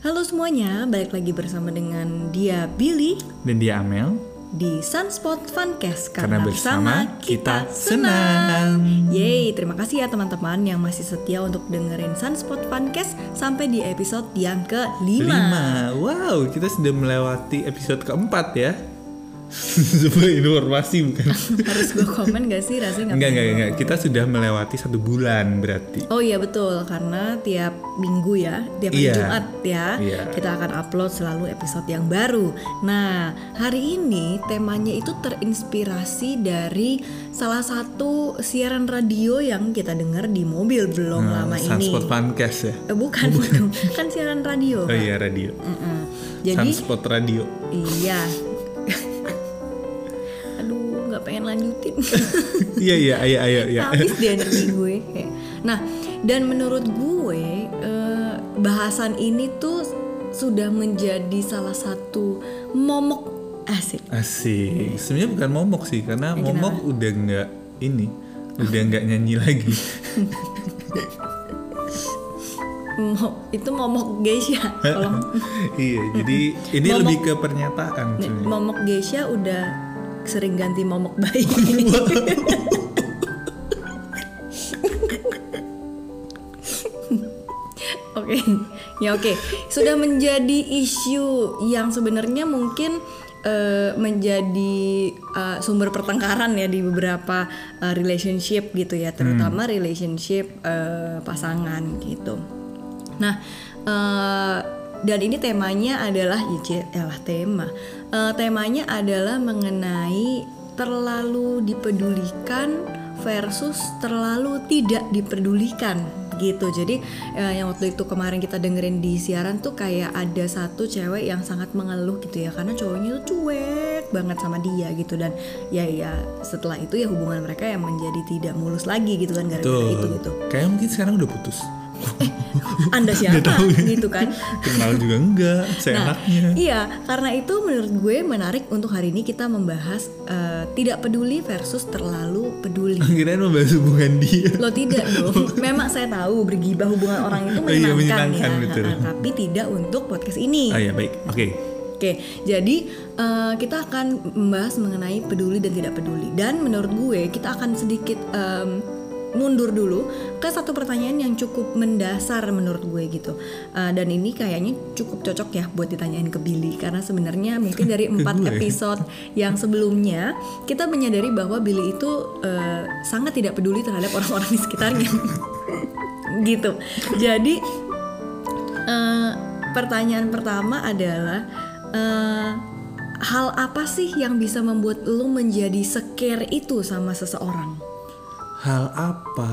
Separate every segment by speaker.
Speaker 1: Halo semuanya, balik lagi bersama dengan dia Billy.
Speaker 2: Dan dia Amel.
Speaker 1: Di Sunspot Funcast
Speaker 2: Karena bersama kita senang.
Speaker 1: Yeay, terima kasih ya teman-teman yang masih setia untuk dengerin Sunspot Funcast sampai di episode yang kelima.
Speaker 2: Lima Wow kita sudah melewati episode keempat ya Sebuah informasi bukan
Speaker 1: Harus gue komen gak sih rasanya
Speaker 2: Enggak, enggak, enggak Kita sudah melewati satu bulan berarti
Speaker 1: Oh iya betul, karena tiap minggu ya, tiap
Speaker 2: Iya.
Speaker 1: Jumat ya,
Speaker 2: Iya.
Speaker 1: kita akan upload selalu episode yang baru. Nah, hari ini temanya itu terinspirasi dari salah satu siaran radio yang kita dengar di mobil belum
Speaker 2: Nah,
Speaker 1: lama ini.
Speaker 2: Sunspot Funcast ya
Speaker 1: Eh, bukan, bukan, kan siaran radio.
Speaker 2: Oh
Speaker 1: Kak.
Speaker 2: iya radio
Speaker 1: Mm-mm. Jadi,
Speaker 2: Sunspot Radio
Speaker 1: iya. Pengen lanjutin.
Speaker 2: Iya iya ayo ayo ya
Speaker 1: habis di energi gue nah dan menurut gue eh, bahasan ini tuh sudah menjadi salah satu momok asik.
Speaker 2: Asik. Sebenarnya bukan momok sih Karena
Speaker 1: Ya,
Speaker 2: momok udah nggak ini Udah nggak nyanyi lagi.
Speaker 1: Itu momok geisha
Speaker 2: Iya jadi ini
Speaker 1: Momok-
Speaker 2: lebih ke pernyataan sebenarnya.
Speaker 1: momok geisha udah sering ganti momok bayi Oke, ya oke. Sudah menjadi isu yang sebenarnya mungkin eh, menjadi eh, sumber pertengkaran ya di beberapa eh, relationship gitu ya, terutama relationship eh, pasangan gitu. Nah, eh, dan ini temanya adalah ya elah tema. Eh, temanya adalah mengenai terlalu dipedulikan versus terlalu tidak dipedulikan gitu. Jadi eh, yang waktu itu kemarin kita dengerin di siaran tuh kayak ada satu cewek yang sangat mengeluh gitu ya karena cowoknya tuh cuek banget sama dia gitu dan ya ya setelah itu ya hubungan mereka yang menjadi tidak mulus lagi gitu kan gara-gara itu gitu.
Speaker 2: Kayak mungkin sekarang udah putus.
Speaker 1: Anda siapa gitu kan?
Speaker 2: Kenal juga enggak,
Speaker 1: Nah,
Speaker 2: seenaknya.
Speaker 1: iya, karena itu menurut gue menarik untuk hari ini kita membahas eh, tidak peduli versus terlalu peduli.
Speaker 2: Kirain membahas hubungan dia.
Speaker 1: Lo tidak dong. Memang saya tahu bergibah hubungan orang itu
Speaker 2: Oh iya,
Speaker 1: menyenangkan,
Speaker 2: menyenangkan,
Speaker 1: ya,
Speaker 2: betul.
Speaker 1: Ha, tapi tidak untuk podcast ini.
Speaker 2: Ah ya baik, oke.
Speaker 1: Oke, jadi eh, kita akan membahas mengenai peduli dan tidak peduli. Dan menurut gue kita akan sedikit em, mundur dulu ke satu pertanyaan yang cukup mendasar menurut gue gitu. Eh, dan ini kayaknya cukup cocok ya buat ditanyain ke Billy karena sebenarnya mungkin dari empat episode yang sebelumnya kita menyadari bahwa Billy itu eh, sangat tidak peduli terhadap orang-orang di sekitarnya. gitu. Jadi Eh, pertanyaan pertama adalah eh, hal apa sih yang bisa membuat lo menjadi secare itu sama seseorang?
Speaker 2: Hal apa?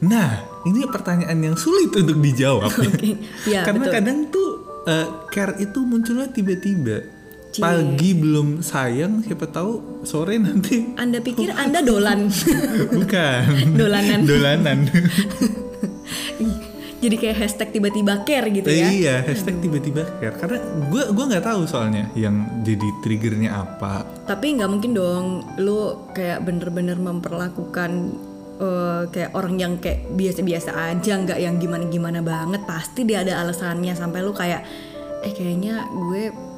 Speaker 2: Nah, ini pertanyaan yang sulit untuk dijawab.
Speaker 1: Oke, ya,
Speaker 2: Karena
Speaker 1: betul.
Speaker 2: kadang tuh eh, care itu munculnya tiba-tiba.
Speaker 1: Cie.
Speaker 2: Pagi belum sayang, siapa tahu sore nanti
Speaker 1: Anda pikir Anda dolan?
Speaker 2: bukan.
Speaker 1: Dolanan.
Speaker 2: Dolanan.
Speaker 1: Jadi kayak hashtag tiba-tiba care gitu ya?
Speaker 2: Iya, hashtag tiba-tiba care. Karena gue gua nggak tahu soalnya yang jadi triggernya apa.
Speaker 1: Tapi nggak mungkin dong lo kayak bener-bener memperlakukan eh, kayak orang yang kayak biasa-biasa aja, nggak yang gimana-gimana banget. Pasti dia ada alasannya sampai lo kayak eh kayaknya gue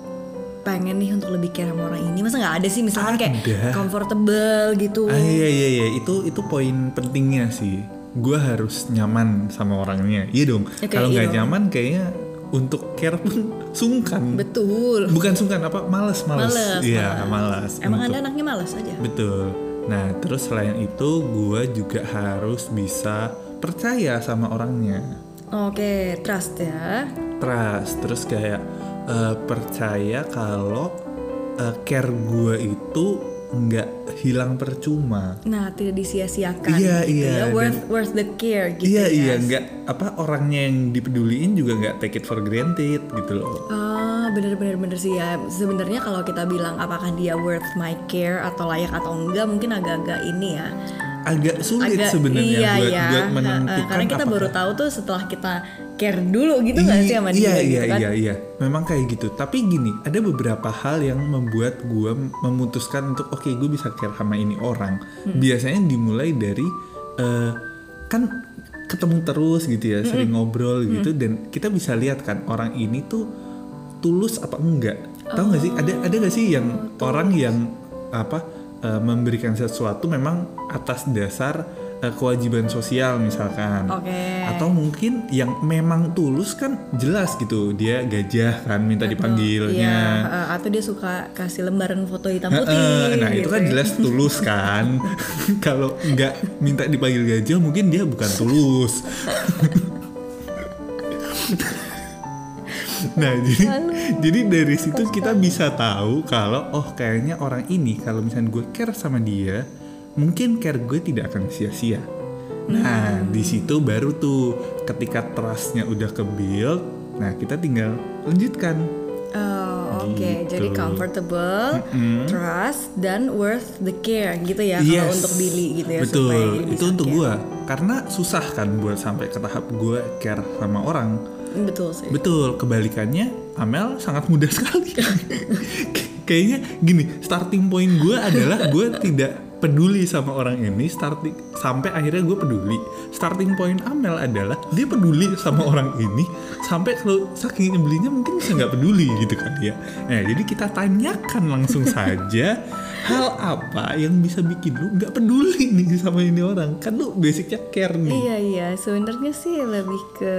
Speaker 1: pengen nih untuk lebih care sama orang ini. Masa nggak ada sih misalkan kayak
Speaker 2: Ada.
Speaker 1: comfortable gitu.
Speaker 2: Ah iya iya iya itu itu poin pentingnya sih. Gue harus nyaman sama orangnya. Iya dong.
Speaker 1: Kayak
Speaker 2: Kalau
Speaker 1: iya
Speaker 2: nggak nyaman kayaknya untuk care pun sungkan.
Speaker 1: Betul.
Speaker 2: Bukan sungkan apa males. Males, Iya
Speaker 1: males. Emang
Speaker 2: Untuk-
Speaker 1: Anda anaknya malas aja.
Speaker 2: Betul. Nah terus selain itu gue juga harus bisa percaya sama orangnya.
Speaker 1: Oke, trust ya.
Speaker 2: Trust. Terus kayak eh, percaya kalau eh, care gue itu nggak hilang percuma.
Speaker 1: Nah, tidak disia-siakan
Speaker 2: Iya,
Speaker 1: gitu
Speaker 2: iya,
Speaker 1: ya.
Speaker 2: dan-
Speaker 1: Worth worth the care gitu
Speaker 2: iya
Speaker 1: ya.
Speaker 2: iya nggak apa orangnya yang dipeduliin juga nggak take it for granted gitu loh.
Speaker 1: Ah, bener-bener bener sih ya. Sebenarnya kalau kita bilang apakah dia worth my care atau layak atau enggak, mungkin agak-agak ini ya.
Speaker 2: Agak sulit
Speaker 1: Agak
Speaker 2: sebenarnya
Speaker 1: iya
Speaker 2: buat
Speaker 1: ya.
Speaker 2: buat menentukan
Speaker 1: Karena kita
Speaker 2: apakah-
Speaker 1: baru tahu tuh setelah kita care dulu gitu nggak sih sama dia
Speaker 2: iya,
Speaker 1: gitu
Speaker 2: iya,
Speaker 1: kan?
Speaker 2: Iya, iya, Memang kayak gitu. Tapi gini, ada beberapa hal yang membuat gue memutuskan untuk oke, gue bisa care sama ini orang.
Speaker 1: Hmm.
Speaker 2: Biasanya dimulai dari eh, kan ketemu terus gitu ya sering ngobrol gitu dan kita bisa lihat kan orang ini tuh tulus apa enggak tahu nggak sih ada ada nggak sih yang orang yang apa eh, memberikan sesuatu memang atas dasar eh, kewajiban sosial misalkan
Speaker 1: Oke.
Speaker 2: atau mungkin yang memang tulus kan jelas gitu dia gajah kan minta
Speaker 1: Iya,
Speaker 2: dipanggilnya
Speaker 1: eh, atau dia suka kasih lembaran foto hitam putih.
Speaker 2: nah itu
Speaker 1: gitu
Speaker 2: kan
Speaker 1: ya.
Speaker 2: jelas tulus kan kalau nggak minta dipanggil gajah mungkin dia bukan tulus nah jadi jadi dari situ kita bisa tahu kalau oh kayaknya orang ini kalau misalnya gue care sama dia mungkin care gue tidak akan sia-sia nah di situ baru tuh ketika trustnya udah ke build nah kita tinggal lanjutkan
Speaker 1: Oh, oke. Jadi
Speaker 2: Gitu.
Speaker 1: comfortable, trust, dan worth the care gitu ya kalau
Speaker 2: Yes.
Speaker 1: untuk Billy gitu ya.
Speaker 2: Betul,
Speaker 1: supaya
Speaker 2: itu untuk
Speaker 1: care.
Speaker 2: gue. Karena susah kan buat sampai ke tahap gue care sama orang.
Speaker 1: Betul sih.
Speaker 2: Betul, kebalikannya Amel sangat mudah sekali. Kayaknya gini, starting point gue adalah gue tidak peduli sama orang ini starting sampai akhirnya gue peduli. Starting point Amel adalah dia peduli sama orang ini sampai kalau saking nyebelinnya mungkin bisa nggak peduli gitu kan ya. Nah, jadi kita tanyakan langsung saja hal apa yang bisa bikin lu nggak peduli nih sama ini orang. Kan lu basicnya care nih.
Speaker 1: Iya iya, sebenarnya sih lebih ke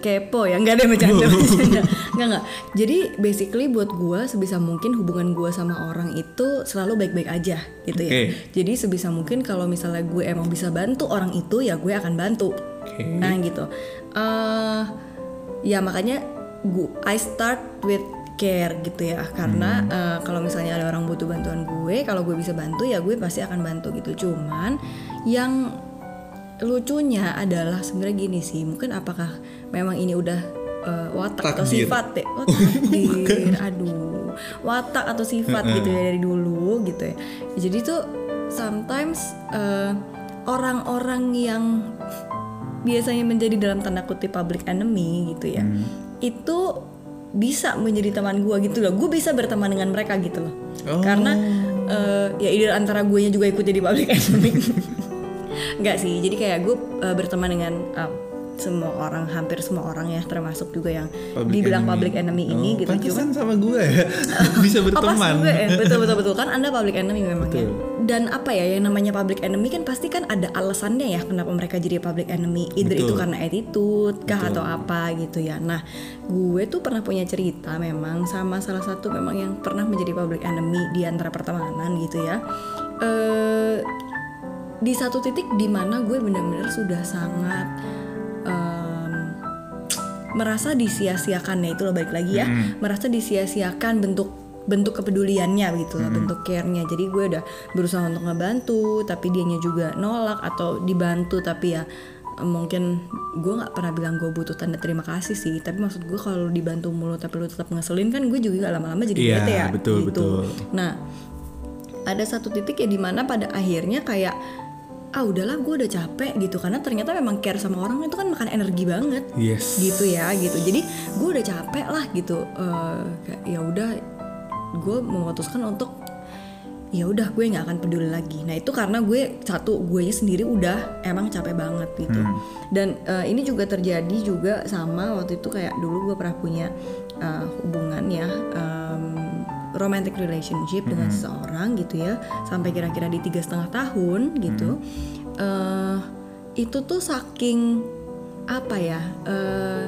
Speaker 1: kepo ya, nggak ada yang bercanda bercanda, nggak nggak. Jadi basically buat gua sebisa mungkin hubungan gua sama orang itu selalu baik-baik aja gitu ya.
Speaker 2: Oke.
Speaker 1: Jadi sebisa mungkin kalau misalnya gue emang bisa bantu orang itu ya gue akan bantu.
Speaker 2: Oke.
Speaker 1: Nah gitu. eh ya makanya gua I start with care gitu ya karena eh, kalau misalnya ada orang butuh bantuan gue kalau gue bisa bantu ya gue pasti akan bantu gitu cuman yang lucunya adalah sebenarnya gini sih mungkin apakah memang ini udah eh, watak atau
Speaker 2: Takdir.
Speaker 1: sifat ya? Oh takdir. Aduh watak atau sifat gitu ya dari dulu gitu ya. Jadi tuh sometimes eh, orang-orang yang biasanya menjadi dalam tanda kutip public enemy gitu ya itu bisa menjadi teman gue gitu loh. Gue bisa berteman dengan mereka gitu loh.
Speaker 2: Oh.
Speaker 1: karena eh, ya ide antara gue juga ikut jadi public enemy Enggak sih, jadi kayak gue uh, berteman dengan uh, semua orang, hampir semua orang ya, termasuk juga yang
Speaker 2: Public
Speaker 1: dibilang
Speaker 2: enemy.
Speaker 1: public enemy ini
Speaker 2: Oh,
Speaker 1: gitu. Cuma
Speaker 2: pantesan sama gue ya bisa
Speaker 1: Oh,
Speaker 2: berteman.
Speaker 1: ya, betul betul betul kan Anda public enemy memang ya.
Speaker 2: Betul.
Speaker 1: Dan apa ya yang namanya public enemy kan pasti kan ada alasannya ya kenapa mereka jadi public enemy. Either
Speaker 2: Betul.
Speaker 1: itu karena attitude kah atau apa gitu ya. Nah, gue tuh pernah punya cerita memang sama salah satu memang yang pernah menjadi public enemy di antara pertemanan gitu ya. Eh di satu titik di mana gue benar-benar sudah sangat em, merasa disia-siakan ya itu loh balik lagi ya. Merasa disia-siakan bentuk bentuk kepeduliannya gitu loh bentuk care-nya. Jadi gue udah berusaha untuk ngebantu tapi dianya juga nolak atau dibantu. Tapi ya eh, mungkin gue nggak pernah bilang gue butuh tanda terima kasih sih. Tapi maksud gue kalau dibantu mulu tapi lu tetap ngeselin kan gue juga gak lama-lama jadi
Speaker 2: Iya,
Speaker 1: bete ya
Speaker 2: betul,
Speaker 1: gitu.
Speaker 2: betul.
Speaker 1: nah ada satu titik ya di mana pada akhirnya kayak ah udahlah gue udah capek gitu. Karena ternyata memang care sama orang itu kan makan energi banget.
Speaker 2: Yes.
Speaker 1: gitu ya gitu. Jadi gue udah capek lah gitu. Kayak ya udah gue memutuskan untuk ya udah gue nggak akan peduli lagi. Nah itu karena gue satu gue sendiri udah emang capek banget gitu. Dan eh, ini juga terjadi juga sama waktu itu kayak dulu gue pernah punya eh, hubungan ya em, romantic relationship dengan seseorang gitu ya sampai kira-kira di tiga setengah tahun gitu eh itu tuh saking apa ya eh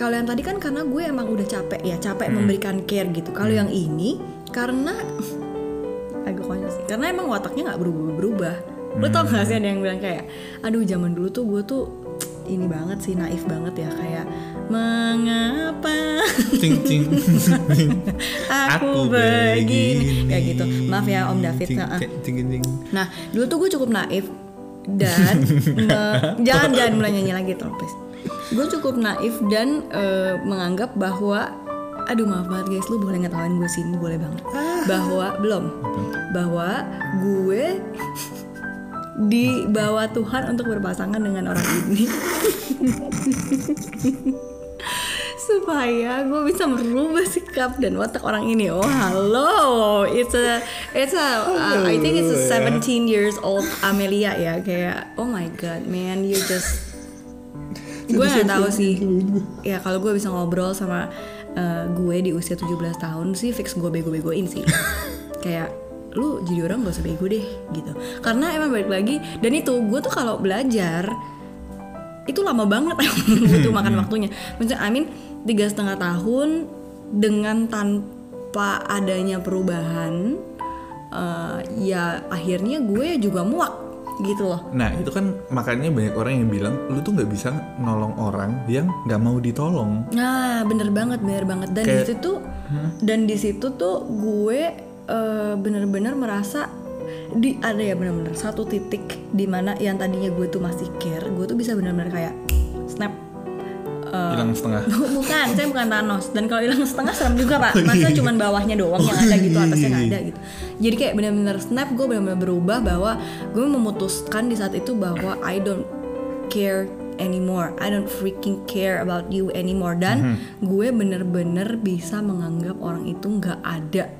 Speaker 1: kalau yang tadi kan karena gue emang udah capek ya capek memberikan care gitu. Kalau yang ini karena agak konyol sih karena emang wataknya nggak berubah berubah lo tau gak sih ada yang bilang kayak aduh zaman dulu tuh gue tuh ini banget sih naif banget ya kayak mengapa
Speaker 2: Cing cing.
Speaker 1: aku begini kayak gitu maaf ya om David nah, ah.
Speaker 2: cing, cing, cing.
Speaker 1: Nah, dulu tuh gue cukup naif dan jangan jangan mulai nyanyi lagi please. Gue cukup naif dan eh, menganggap bahwa aduh maaf banget guys, lu boleh ngetawain gue sini boleh banget. Bahwa belum bahwa gue dibawa Tuhan untuk berpasangan dengan orang ini. supaya gue bisa merubah sikap dan watak orang ini. Oh, halo. It's a it's a uh, I think it's a 17 years old Amelia ya kayak oh my god, man, you just gue nggak tahu sih ya kalau gue bisa ngobrol sama eh, gue di usia 17 tahun sih fix gue bego-begoin sih kayak lu jadi orang gak usah bego deh gitu. Karena emang balik lagi dan itu gue tuh kalau belajar itu lama banget butuh makan waktunya. Maksudnya I mean tiga setengah tahun dengan tanpa adanya perubahan eh, ya akhirnya gue juga muak gitu loh.
Speaker 2: Nah itu kan makanya banyak orang yang bilang lu tuh nggak bisa nolong orang yang nggak mau ditolong.
Speaker 1: Nah, bener banget, bener banget. Dan
Speaker 2: Kayak-
Speaker 1: di situ, dan di situ tuh gue eh, bener-bener merasa di ada ya bener-bener satu titik di mana yang tadinya gue tuh masih care, gue tuh bisa bener-bener kayak snap. Eh,
Speaker 2: Hilang setengah.
Speaker 1: bukan, saya bukan Thanos. Dan kalau hilang setengah serem juga pak. Masa cuman bawahnya doang yang ada gitu, atasnya nggak ada gitu. Jadi kayak bener-bener snap, gue bener-bener berubah bahwa gue memutuskan di saat itu bahwa I don't care anymore. I don't freaking care about you anymore. Dan gue bener-bener bisa menganggap orang itu nggak ada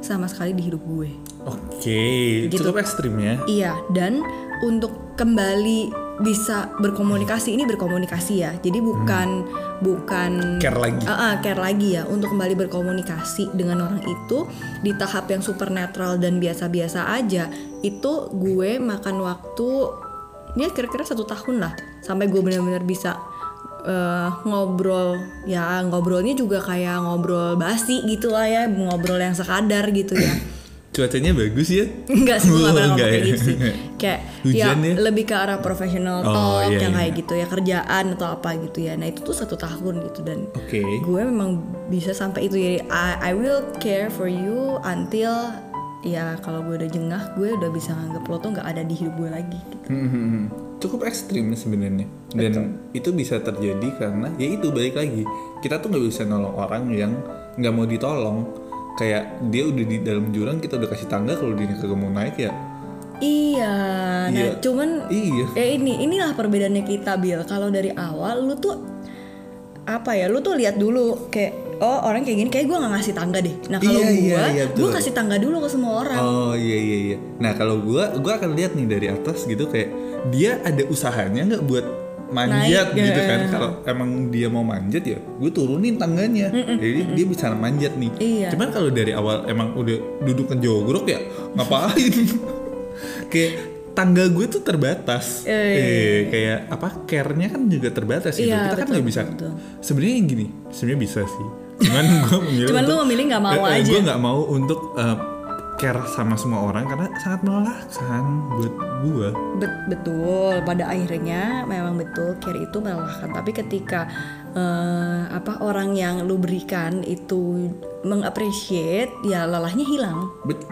Speaker 1: sama sekali di hidup gue.
Speaker 2: Oke,
Speaker 1: Gitu.
Speaker 2: cukup ekstrim ya.
Speaker 1: Iya, dan untuk kembali bisa berkomunikasi ini berkomunikasi ya. Jadi bukan bukan
Speaker 2: Care lagi.
Speaker 1: Ah, ah, care lagi ya untuk kembali berkomunikasi dengan orang itu di tahap yang super netral dan biasa-biasa aja. Itu gue makan waktu ya kira-kira satu tahun lah sampai gue benar-benar bisa eh, ngobrol ya ngobrolnya juga kayak ngobrol basi gitu lah ya ngobrol yang sekadar gitu ya
Speaker 2: Cuacanya bagus ya?
Speaker 1: Enggak sih, gue gak pernah kayak
Speaker 2: ya?
Speaker 1: gitu sih Kayak
Speaker 2: Hujan
Speaker 1: ya,
Speaker 2: ya?
Speaker 1: lebih ke arah professional
Speaker 2: Oh,
Speaker 1: talk
Speaker 2: iya,
Speaker 1: Yang
Speaker 2: iya.
Speaker 1: kayak gitu ya, kerjaan atau apa gitu ya Nah itu tuh satu tahun gitu Dan
Speaker 2: Oke.
Speaker 1: gue memang bisa sampai itu Jadi I, I will care for you until Ya kalau gue udah jengah, gue udah bisa nganggep lo tuh gak ada di hidup gue lagi gitu.
Speaker 2: Cukup ekstrim sebenarnya. Dan itu bisa terjadi karena ya itu balik lagi. Kita tuh nggak bisa nolong orang yang nggak mau ditolong. Kayak dia udah di dalam jurang, kita udah kasih tangga kalau dia kagak mau naik ya.
Speaker 1: Iya, nah
Speaker 2: Iya.
Speaker 1: cuman
Speaker 2: Iya.
Speaker 1: ya ini inilah perbedaannya kita Bill. Kalau dari awal lu tuh apa ya? Lu tuh lihat dulu kayak oh orang kayak gini kayak gue nggak ngasih tangga deh. Nah kalau
Speaker 2: Iya,
Speaker 1: gue,
Speaker 2: iya, iya,
Speaker 1: gue kasih tangga dulu ke semua orang.
Speaker 2: Oh iya iya iya. Nah kalau gua gua akan lihat nih dari atas gitu kayak dia ada usahanya nggak buat manjat
Speaker 1: Naik,
Speaker 2: gitu kan. Kalau emang dia mau manjat ya, gue turunin tangganya. Jadi dia bisa manjat nih.
Speaker 1: Iya.
Speaker 2: Cuman kalau dari awal emang udah duduk ngejogrok ya ngapain? kayak tangga gue tuh terbatas.
Speaker 1: Iya,
Speaker 2: Eh, kayak apa? Care-nya kan juga terbatas gitu.
Speaker 1: Iya,
Speaker 2: Kita kan
Speaker 1: betul,
Speaker 2: nggak bisa. Sebenarnya yang gini, sebenarnya bisa sih. Cuman gue memilih
Speaker 1: Cuman lu
Speaker 2: untuk-
Speaker 1: memilih nggak mau
Speaker 2: Eh, eh,
Speaker 1: aja.
Speaker 2: Gue nggak mau untuk eh, care sama semua orang karena sangat melelahkan buat gue.
Speaker 1: Bet- betul, pada akhirnya memang betul care itu melelahkan. Tapi ketika eh, apa orang yang lu berikan itu mengapresiate, ya lelahnya hilang.
Speaker 2: Betul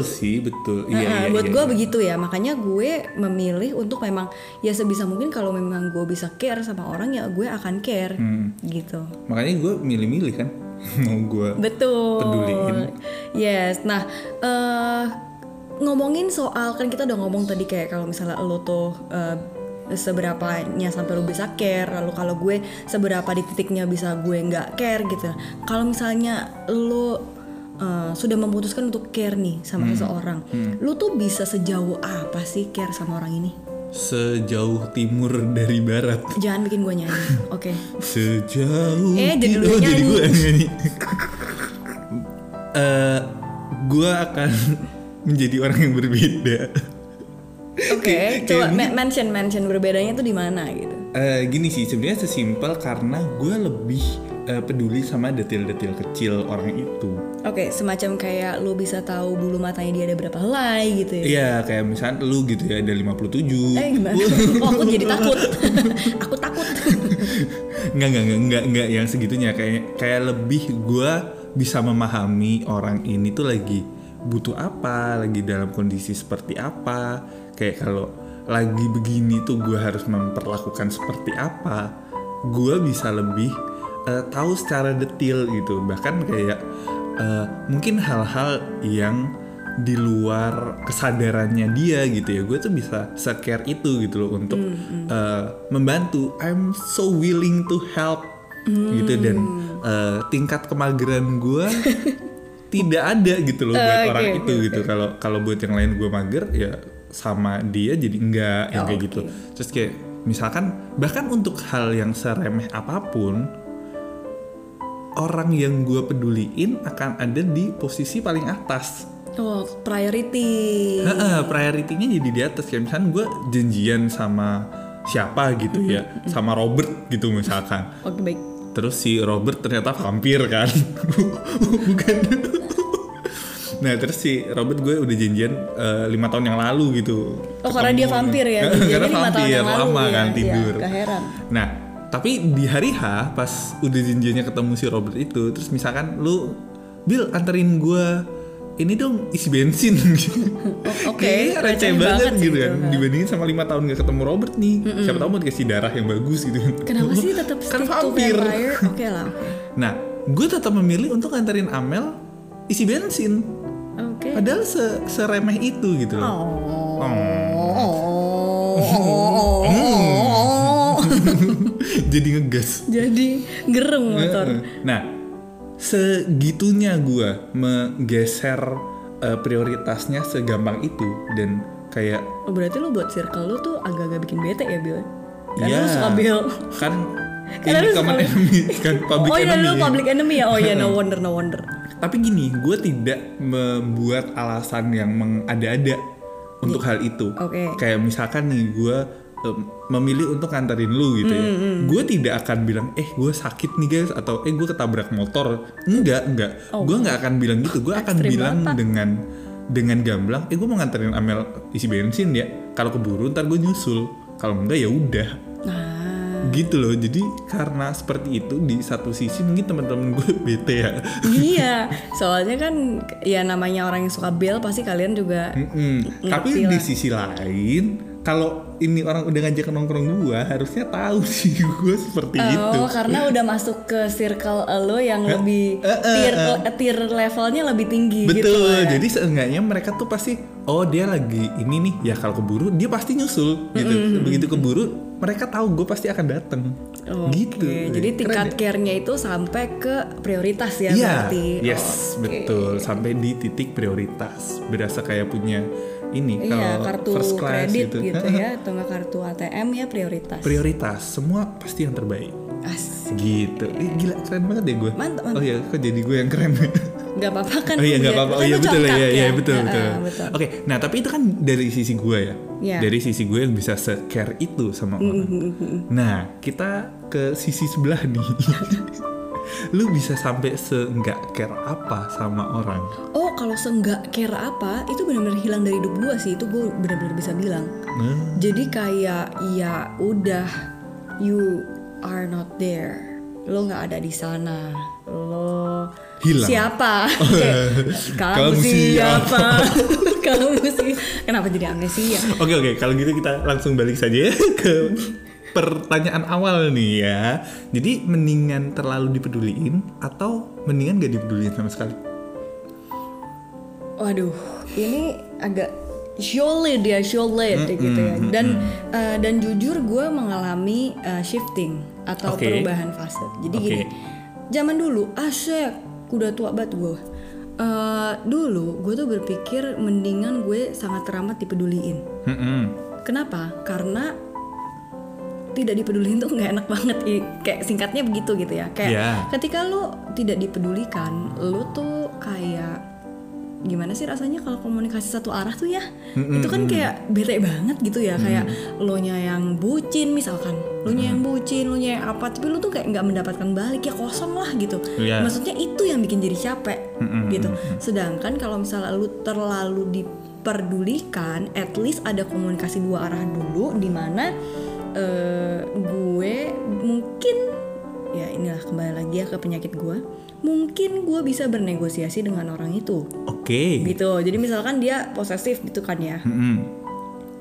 Speaker 2: sih, betul. Iya, iya,
Speaker 1: buat
Speaker 2: iya,
Speaker 1: gue
Speaker 2: iya.
Speaker 1: begitu ya, makanya gue memilih untuk memang ya sebisa mungkin kalau memang gue bisa care sama orang ya gue akan care
Speaker 2: Hmm.
Speaker 1: gitu.
Speaker 2: Makanya gue milih-milih kan mau gue.
Speaker 1: Betul.
Speaker 2: Peduliin.
Speaker 1: Yes. Nah, eh ngomongin soal kan kita udah ngomong tadi kayak kalau misalnya lo tuh eh, seberapanya sampai lo bisa care, lalu kalau gue seberapa di titiknya bisa gue nggak care gitu. Kalau misalnya lo eh, sudah memutuskan untuk care nih sama seseorang, lo tuh bisa sejauh apa sih care sama orang ini?
Speaker 2: Sejauh timur dari barat.
Speaker 1: Jangan bikin gue nyanyi, oke?
Speaker 2: Sejauh
Speaker 1: Eh, jadi lu
Speaker 2: oh, jadi
Speaker 1: nyanyi.
Speaker 2: gue nyanyi. Eh, gue akan menjadi orang yang berbeda.
Speaker 1: Oke,
Speaker 2: Kayak
Speaker 1: coba me- mention mention berbedanya tuh di mana gitu?
Speaker 2: Eh, gini sih sebenarnya sesimpel karena gue lebih eh, peduli sama detail-detail kecil orang itu.
Speaker 1: Oke, semacam kayak lu bisa tahu bulu matanya dia ada berapa helai gitu ya.
Speaker 2: Iya kayak misalnya lu gitu ya ada 57
Speaker 1: Eh gimana? Oh, aku jadi takut. aku takut.
Speaker 2: Nggak, nggak, nggak, nggak, nggak yang segitunya kayak kayak lebih gue bisa memahami orang ini tuh lagi butuh apa, lagi dalam kondisi seperti apa. Kayak kalau lagi begini tuh gue harus memperlakukan seperti apa. Gue bisa lebih eh, tahu secara detail gitu. Bahkan kayak eh, mungkin hal-hal yang di luar kesadarannya dia gitu ya. Gue tuh bisa secare itu gitu loh untuk eh, membantu. I'm so willing to help gitu. Dan eh, tingkat kemageran gue tidak ada gitu loh buat
Speaker 1: Oke,
Speaker 2: orang itu gitu. kalau kalau buat yang lain gue mager ya sama dia jadi enggak yang
Speaker 1: Oh,
Speaker 2: kayak
Speaker 1: oke.
Speaker 2: gitu. Terus kayak misalkan bahkan untuk hal yang seremeh apa pun orang yang gue peduliin akan ada di posisi paling atas
Speaker 1: Oh, priority.
Speaker 2: Heeh, priority-nya jadi di atas kayak misalkan gue janjian sama siapa gitu ya sama Robert gitu misalkan
Speaker 1: Oke, baik.
Speaker 2: terus si Robert ternyata vampir kan bukan nah terus si Robert gue udah janjian eh, lima tahun yang lalu gitu
Speaker 1: Oh, karena dia vampir ya.
Speaker 2: karena
Speaker 1: tahun
Speaker 2: vampir
Speaker 1: yang lalu
Speaker 2: lama
Speaker 1: ya.
Speaker 2: kan
Speaker 1: Iya,
Speaker 2: tidur
Speaker 1: gak heran.
Speaker 2: nah tapi di hari H pas udah janjiannya ketemu si Robert itu terus misalkan lu Bill anterin gue ini dong isi bensin.
Speaker 1: Oke.
Speaker 2: Kayaknya receh banget, gitu
Speaker 1: itu,
Speaker 2: kan. Dibandingin sama lima tahun gak ketemu Robert nih. Siapa tahu mau dikasih darah yang bagus gitu.
Speaker 1: Kenapa sih tetap
Speaker 2: kan vampir?
Speaker 1: Oke lah,
Speaker 2: nah gue tetap memilih untuk anterin Amel isi bensin.
Speaker 1: Oke.
Speaker 2: padahal se seremeh itu gitu loh.
Speaker 1: Oh.
Speaker 2: Jadi ngegas
Speaker 1: Jadi gereng motor.
Speaker 2: Nah, segitunya gue menggeser eh, prioritasnya segampang itu dan kayak
Speaker 1: Oh, berarti lo buat circle lo tuh agak-agak bikin bete ya, Bill? Karena
Speaker 2: ya
Speaker 1: lo suka Bill.
Speaker 2: kan
Speaker 1: Karena
Speaker 2: ini common enemy kan public
Speaker 1: oh iya,
Speaker 2: enemy.
Speaker 1: lo public enemy ya? Oh iya, no wonder, no wonder.
Speaker 2: Tapi gini, gue tidak membuat alasan yang mengada-ada untuk hal itu.
Speaker 1: Oke.
Speaker 2: Kayak misalkan nih gue em, memilih untuk nganterin lu gitu ya.
Speaker 1: Hmm,
Speaker 2: Gue tidak akan bilang, eh gue sakit nih guys atau eh gue ketabrak motor. Enggak, enggak. Gue nggak akan bilang gitu. Gue akan
Speaker 1: Oh.
Speaker 2: Bilang
Speaker 1: banget.
Speaker 2: dengan dengan gamblang, eh gue mau nganterin Amel isi bensin ya. Kalau keburu ntar gue nyusul. Kalau enggak ya udah
Speaker 1: Nah,
Speaker 2: gitu loh jadi karena seperti itu di satu sisi mungkin teman-teman gue bete ya
Speaker 1: iya. Soalnya kan ya namanya orang yang suka Bill pasti kalian juga
Speaker 2: Mm-mm.
Speaker 1: Ngerti
Speaker 2: tapi
Speaker 1: lah.
Speaker 2: di sisi lain kalau ini orang udah ngajak nongkrong gue harusnya tahu sih gue seperti itu
Speaker 1: Oh, karena udah masuk ke circle lo yang lebih
Speaker 2: eh, eh,
Speaker 1: tier
Speaker 2: eh.
Speaker 1: tier levelnya lebih tinggi gitu.
Speaker 2: betul
Speaker 1: ya.
Speaker 2: jadi seenggaknya mereka tuh pasti oh dia lagi ini nih ya kalau keburu dia pasti nyusul gitu begitu keburu mereka tahu gue pasti akan dateng
Speaker 1: Oke,
Speaker 2: gitu
Speaker 1: Jadi tingkat
Speaker 2: ya?
Speaker 1: care-nya itu sampai ke prioritas ya
Speaker 2: Iya,
Speaker 1: berarti.
Speaker 2: yes,
Speaker 1: Oke.
Speaker 2: betul. Sampai di titik prioritas. Berasa kayak punya ini
Speaker 1: Iya,
Speaker 2: kalau
Speaker 1: kartu
Speaker 2: first class
Speaker 1: kredit
Speaker 2: gitu.
Speaker 1: gitu, ya atau nggak kartu ATM ya prioritas.
Speaker 2: prioritas, semua pasti yang terbaik.
Speaker 1: Asik.
Speaker 2: Gitu. Ih, gila keren banget deh gue.
Speaker 1: Mantap, mantap.
Speaker 2: Oh iya, kok jadi gue yang keren.
Speaker 1: Nggak apa-apa kan?
Speaker 2: oh iya nggak apa-apa. Oh
Speaker 1: kan
Speaker 2: iya betul ya. Iya, iya betul
Speaker 1: Ah,
Speaker 2: betul.
Speaker 1: ah, betul.
Speaker 2: Oke, nah tapi itu kan dari sisi gue ya.
Speaker 1: Iya.
Speaker 2: Dari sisi gue yang bisa se-care itu sama orang. Nah, kita ke sisi sebelah nih. Lu bisa sampai se-nggak care apa sama orang?
Speaker 1: Oh kalau seenggak care apa itu benar-benar hilang dari hidup gue sih itu gue benar-benar bisa bilang.
Speaker 2: Nah,
Speaker 1: Jadi kayak ya udah you are not there. Lo nggak ada di sana. Lo
Speaker 2: Hilang.
Speaker 1: siapa? Kamu siapa? Kamu sih. Kenapa jadi amnesia?
Speaker 2: Oke oke kalau gitu kita langsung balik saja ya ke pertanyaan awal nih ya. Jadi mendingan terlalu dipeduliin atau mendingan gak dipeduliin sama sekali?
Speaker 1: Waduh, ini agak sulit ya, sulit gitu ya. Dan eh, dan jujur gue mengalami eh, shifting atau
Speaker 2: Oke.
Speaker 1: perubahan fase. Jadi
Speaker 2: Oke.
Speaker 1: gini, zaman dulu asyik udah tua banget gue. Eh, dulu gue tuh berpikir mendingan gue sangat teramat dipeduliin.
Speaker 2: Mm-mm.
Speaker 1: Kenapa? Karena tidak dipeduliin tuh nggak enak banget. I- kayak singkatnya begitu gitu ya. Kayak
Speaker 2: Iya.
Speaker 1: ketika lo tidak dipedulikan lo tuh kayak gimana sih rasanya kalau komunikasi satu arah tuh ya? Itu kan kayak bete banget gitu ya. Kayak lo nya yang bucin misalkan lo nya yang bucin lo nya yang apa tapi lo tuh kayak nggak mendapatkan balik. Ya kosong lah gitu.
Speaker 2: Iya.
Speaker 1: maksudnya itu yang bikin jadi capek gitu. sedangkan kalau misalnya lo terlalu diperdulikan at least ada komunikasi dua arah dulu di mana eh, gue mungkin ya inilah kembali lagi ya ke penyakit gue mungkin gue bisa bernegosiasi dengan orang itu.
Speaker 2: Oke.
Speaker 1: gitu. Jadi misalkan dia posesif gitu kan ya.
Speaker 2: Mm-mm.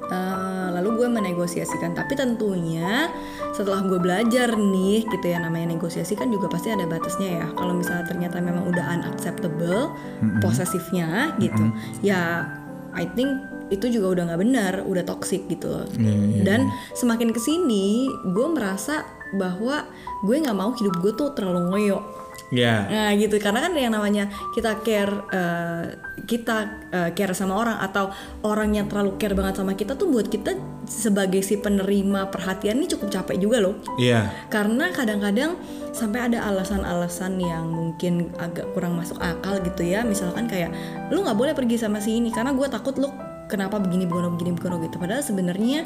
Speaker 1: Eh, lalu gue menegosiasikan. Tapi tentunya setelah gue belajar nih gitu ya namanya negosiasi kan juga pasti ada batasnya ya. Kalau misalnya ternyata memang udah unacceptable posesifnya gitu ya I think itu juga udah nggak benar udah toxic gitu
Speaker 2: Iya, iya,
Speaker 1: dan semakin ke sini gue merasa bahwa gue nggak mau hidup gue tuh terlalu ngoyo
Speaker 2: Ya.
Speaker 1: Nah gitu karena kan yang namanya kita care eh, kita eh, care sama orang atau orang yang terlalu care banget sama kita tuh buat kita sebagai si penerima perhatian ini cukup capek juga loh.
Speaker 2: Iya.
Speaker 1: Karena kadang-kadang sampai ada alasan-alasan yang mungkin agak kurang masuk akal gitu ya. Misalkan kayak lu nggak boleh pergi sama si ini karena gue takut lu kenapa begini begini begini begini gitu. Padahal sebenarnya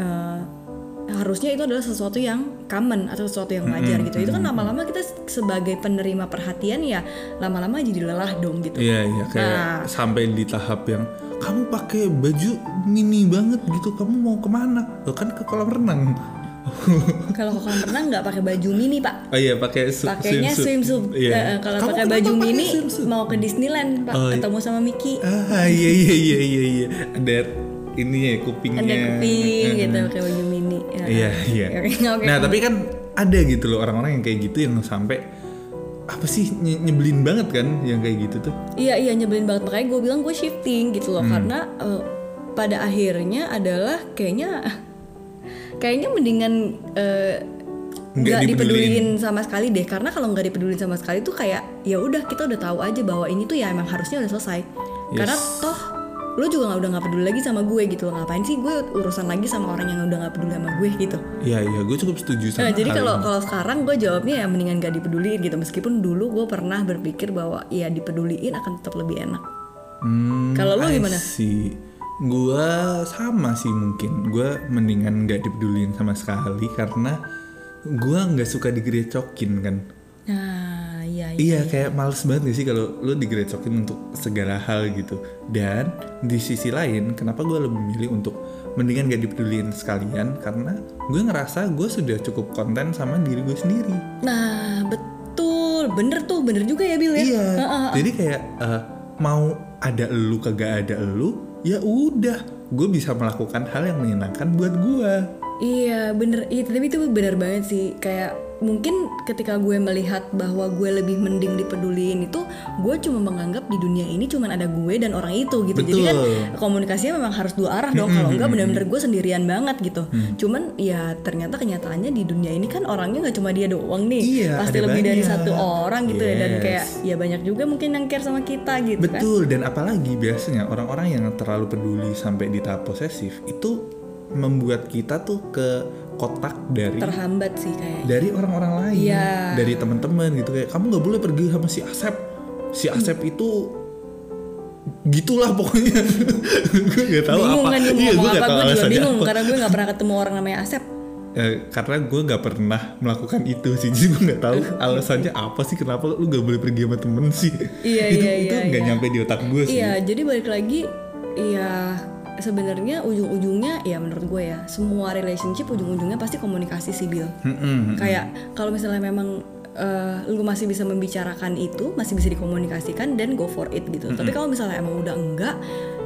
Speaker 1: eh, harusnya itu adalah sesuatu yang common atau sesuatu yang wajar gitu. Itu kan lama-lama kita sebagai penerima perhatian ya lama-lama jadi lelah dong gitu.
Speaker 2: Iya, iya kayak
Speaker 1: Nah.
Speaker 2: sampai di tahap yang kamu pakai baju mini banget gitu, kamu mau ke mana? Lo kan ke kolam renang.
Speaker 1: Kalau ke kolam renang nggak pakai baju mini pak,
Speaker 2: Oh iya, pakai su-
Speaker 1: pakainya swimsuit.
Speaker 2: Iya.
Speaker 1: Eh, Kalau pakai baju mini
Speaker 2: swimsuit?
Speaker 1: mau ke Disneyland pak,
Speaker 2: Oh, iya.
Speaker 1: ketemu sama Mickey.
Speaker 2: Ah iya iya iya iya iya. Ada ininya ya kupingnya.
Speaker 1: ada kuping gitu pakai baju mini Ya.
Speaker 2: Iya iya. Nah tapi kan ada gitu loh orang-orang yang kayak gitu yang sampai apa sih nye- nyebelin banget kan yang kayak gitu tuh.
Speaker 1: iya iya nyebelin banget makanya gue bilang gue shifting gitu loh
Speaker 2: Hmm.
Speaker 1: karena eh, pada akhirnya adalah kayaknya kayaknya mendingan eh,
Speaker 2: Nggak dipeduliin.
Speaker 1: sama sekali deh karena kalau nggak dipeduliin sama sekali tuh kayak ya udah kita udah tahu aja bahwa ini tuh ya emang harusnya udah selesai karena toh lo juga nggak udah nggak peduli lagi sama gue gitu ngapain sih gue urusan lagi sama orang yang udah nggak peduli sama gue gitu
Speaker 2: Iya iya gue cukup setuju sama
Speaker 1: Nah, jadi kalau kalau sekarang gue jawabnya ya mendingan gak dipeduliin gitu meskipun dulu gue pernah berpikir bahwa ya dipeduliin akan tetap lebih enak.
Speaker 2: Hmm,
Speaker 1: Kalau lu
Speaker 2: I
Speaker 1: gimana?
Speaker 2: see. Gua sama sih mungkin. Gua mendingan nggak dipedulin sama sekali karena gua nggak suka digerecokin kan.
Speaker 1: Nah, iya iya.
Speaker 2: Iya kayak males banget gak sih kalau lu digerecokin untuk segala hal gitu. Dan di sisi lain, kenapa gue lebih milih untuk mendingan gak dipedulin sekalian karena gue ngerasa gue sudah cukup konten sama diri gue sendiri.
Speaker 1: Nah, betul. Bener tuh, bener juga ya Bill ya.
Speaker 2: Iya.
Speaker 1: Heeh.
Speaker 2: Jadi kayak eh, mau ada elu kagak ada elu, ya udah, gue bisa melakukan hal yang menyenangkan buat gue.
Speaker 1: Iya bener, iya, tapi itu bener banget sih Kayak mungkin ketika gue melihat bahwa gue lebih mending dipeduliin itu Gue cuma menganggap di dunia ini cuma ada gue dan orang itu gitu Jadi kan
Speaker 2: Betul.
Speaker 1: komunikasinya memang harus dua arah dong Kalau enggak bener-bener gue sendirian banget gitu
Speaker 2: Mm.
Speaker 1: Cuman ya ternyata kenyataannya di dunia ini kan orangnya nggak cuma dia doang nih
Speaker 2: Iya,
Speaker 1: Pasti lebih dari
Speaker 2: banyak.
Speaker 1: satu orang gitu ya Dan
Speaker 2: Yes.
Speaker 1: kayak ya banyak juga mungkin yang care sama kita gitu kan
Speaker 2: Betul, dan apalagi biasanya orang-orang yang terlalu peduli sampai di tahap posesif itu membuat kita tuh ke kotak dari
Speaker 1: Terhambat sih kayak.
Speaker 2: dari orang-orang lain,
Speaker 1: Iya.
Speaker 2: dari teman-teman gitu kayak kamu nggak boleh pergi sama si Asep, si Asep itu gitulah pokoknya. Gue nggak tahu
Speaker 1: bingung
Speaker 2: apa.
Speaker 1: kan
Speaker 2: iya gue
Speaker 1: apa.
Speaker 2: tahu
Speaker 1: gue juga bingung
Speaker 2: apa.
Speaker 1: karena gue nggak pernah ketemu orang namanya Asep.
Speaker 2: Eh, karena gue nggak pernah melakukan itu sih jadi gue nggak tahu alasannya apa sih kenapa lu gak boleh pergi sama temen sih.
Speaker 1: Iya,
Speaker 2: itu
Speaker 1: iya,
Speaker 2: itu
Speaker 1: iya,
Speaker 2: nggak
Speaker 1: iya.
Speaker 2: nyampe di otak gue sih.
Speaker 1: Iya, jadi balik lagi ya sebenarnya ujung-ujungnya ya menurut gue ya semua relationship ujung-ujungnya pasti komunikasi sih Bill.
Speaker 2: Mm-mm.
Speaker 1: Kayak kalau misalnya memang eh, lu masih bisa membicarakan itu, masih bisa dikomunikasikan dan go for it gitu. Tapi kalau misalnya emang udah enggak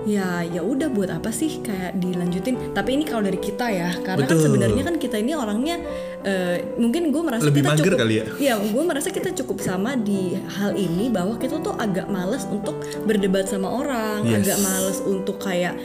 Speaker 1: ya ya udah buat apa sih kayak dilanjutin tapi ini kalau dari kita ya karena kan
Speaker 2: Betul.
Speaker 1: sebenarnya kan kita ini orangnya eh, mungkin gue merasa
Speaker 2: Lebih
Speaker 1: kita cukup
Speaker 2: kali ya?
Speaker 1: Iya, gue merasa kita cukup sama di hal ini bahwa kita tuh agak males untuk berdebat sama orang,
Speaker 2: Yes.
Speaker 1: agak males untuk kayak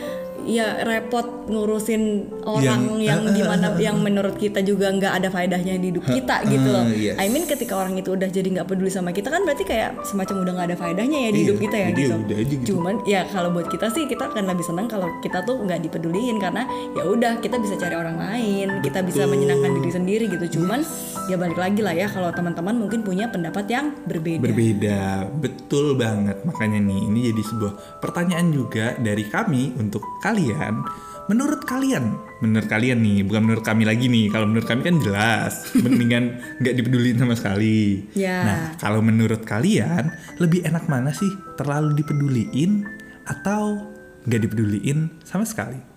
Speaker 1: ya repot ngurusin orang
Speaker 2: Yang-
Speaker 1: yang,
Speaker 2: ah, ah,
Speaker 1: gimana
Speaker 2: ah, ah.
Speaker 1: yang menurut kita juga nggak ada faedahnya di hidup kita gitu loh.
Speaker 2: yes.
Speaker 1: I mean ketika orang itu udah jadi nggak peduli sama kita kan berarti kayak semacam udah nggak ada faedahnya ya di
Speaker 2: Iya,
Speaker 1: hidup kita ya gitu.
Speaker 2: udah aja gitu.
Speaker 1: Cuman ya kalau buat kita sih kita akan lebih senang kalau kita tuh nggak dipeduliin karena ya udah kita bisa cari orang lain, kita bisa
Speaker 2: Betul.
Speaker 1: menyenangkan diri sendiri gitu. Cuman ya balik lagi lah ya kalau teman-teman mungkin punya pendapat yang berbeda.
Speaker 2: berbeda betul banget makanya nih ini jadi sebuah pertanyaan juga dari kami untuk kalian menurut kalian menurut kalian nih bukan menurut kami lagi nih kalau menurut kami kan jelas mendingan nggak dipeduliin sama sekali
Speaker 1: Ya.
Speaker 2: nah kalau menurut kalian lebih enak mana sih terlalu dipeduliin atau nggak dipeduliin sama sekali